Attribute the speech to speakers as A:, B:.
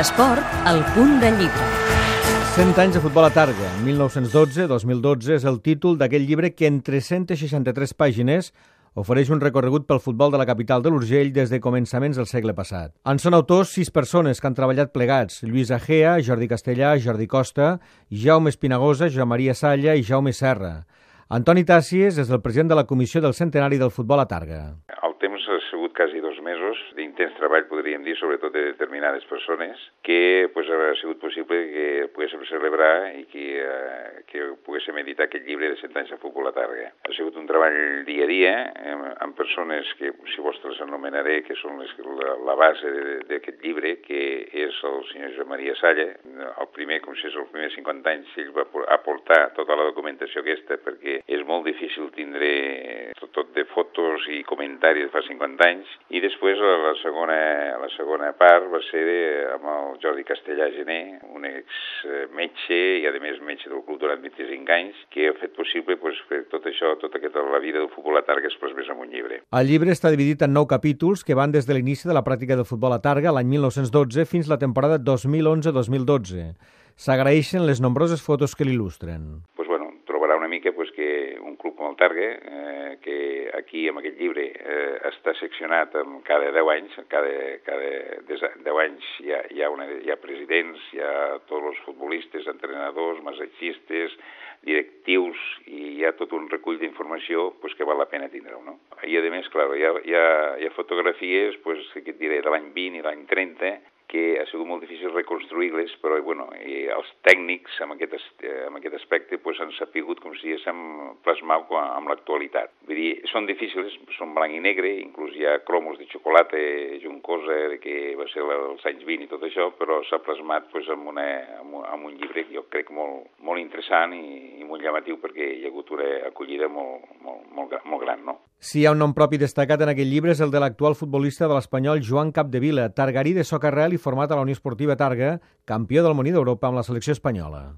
A: L'esport, al punt de llibre.
B: 100 anys de futbol a Targa, 1912-2012, és el títol d'aquell llibre que en 363 pàgines ofereix un recorregut pel futbol de la capital de l'Urgell des de començaments del segle passat. En són autors sis persones que han treballat plegats, Lluís Agea, Jordi Castellà, Jordi Costa, Jaume Espinagosa, Joan Maria Salla i Jaume Serra. Antoni Tàcies és el president de la Comissió del Centenari del Futbol a Targa.
C: El temps ha sigut quasi dos mesos d'intens treball, podríem dir, sobretot de determinades persones, que pues, ha sigut possible que poguéssim celebrar i que, eh, que poguéssim editar aquest llibre de 100 anys de futbol a Targa. Ha sigut un treball dia a dia amb, amb persones que, si vols, les anomenaré, que són les, la, la base d'aquest llibre, que és el senyor Joan Maria Salla. El primer, com si és els primers 50 anys, ell va aportar tota la documentació aquesta perquè és molt difícil tindre tot, tot de fotos i comentaris de fa 50 anys i després la segona, la segona part va ser amb el Jordi Castellà Gené, un ex metge i a més metge del club durant 25 anys que ha fet possible pues, que tot això, tota aquesta, la vida del futbol a Targa es plasmés en un llibre.
B: El llibre està dividit en nou capítols que van des de l'inici de la pràctica del futbol a Targa l'any 1912 fins la temporada 2011-2012. S'agraeixen les nombroses fotos que l'il·lustren.
C: Mica pues, que un club com el Targa, eh, que aquí amb aquest llibre eh, està seccionat en cada 10 anys, cada, cada 10 anys hi ha, hi, ha una, hi ha presidents, hi ha tots els futbolistes, entrenadors, massatgistes, directius, i hi ha tot un recull d'informació pues, que val la pena tindre-ho. No? I a més, clar, hi ha, hi ha, hi ha fotografies, pues, que diré, de l'any 20 i l'any 30, que ha sigut molt difícil reconstruir-les, però bueno, i els tècnics amb aquest, amb aquest aspecte pues, han sapigut, com si diguéssim, plasmar amb l'actualitat. Vull dir, són difícils, són blanc i negre, inclús hi ha cromos de xocolata juncosa, que va ser als anys 20 i tot això, però s'ha plasmat pues, amb, una, amb, un llibre que jo crec molt, molt interessant i molt llamatiu perquè hi ha hagut una acollida molt, molt, molt, molt gran, no?
B: Si hi ha un nom propi destacat en aquest llibre és el de l'actual futbolista de l'Espanyol Joan Capdevila, targarí de socarrel i format a la Unió Esportiva Targa, campió del món d'Europa amb la selecció espanyola.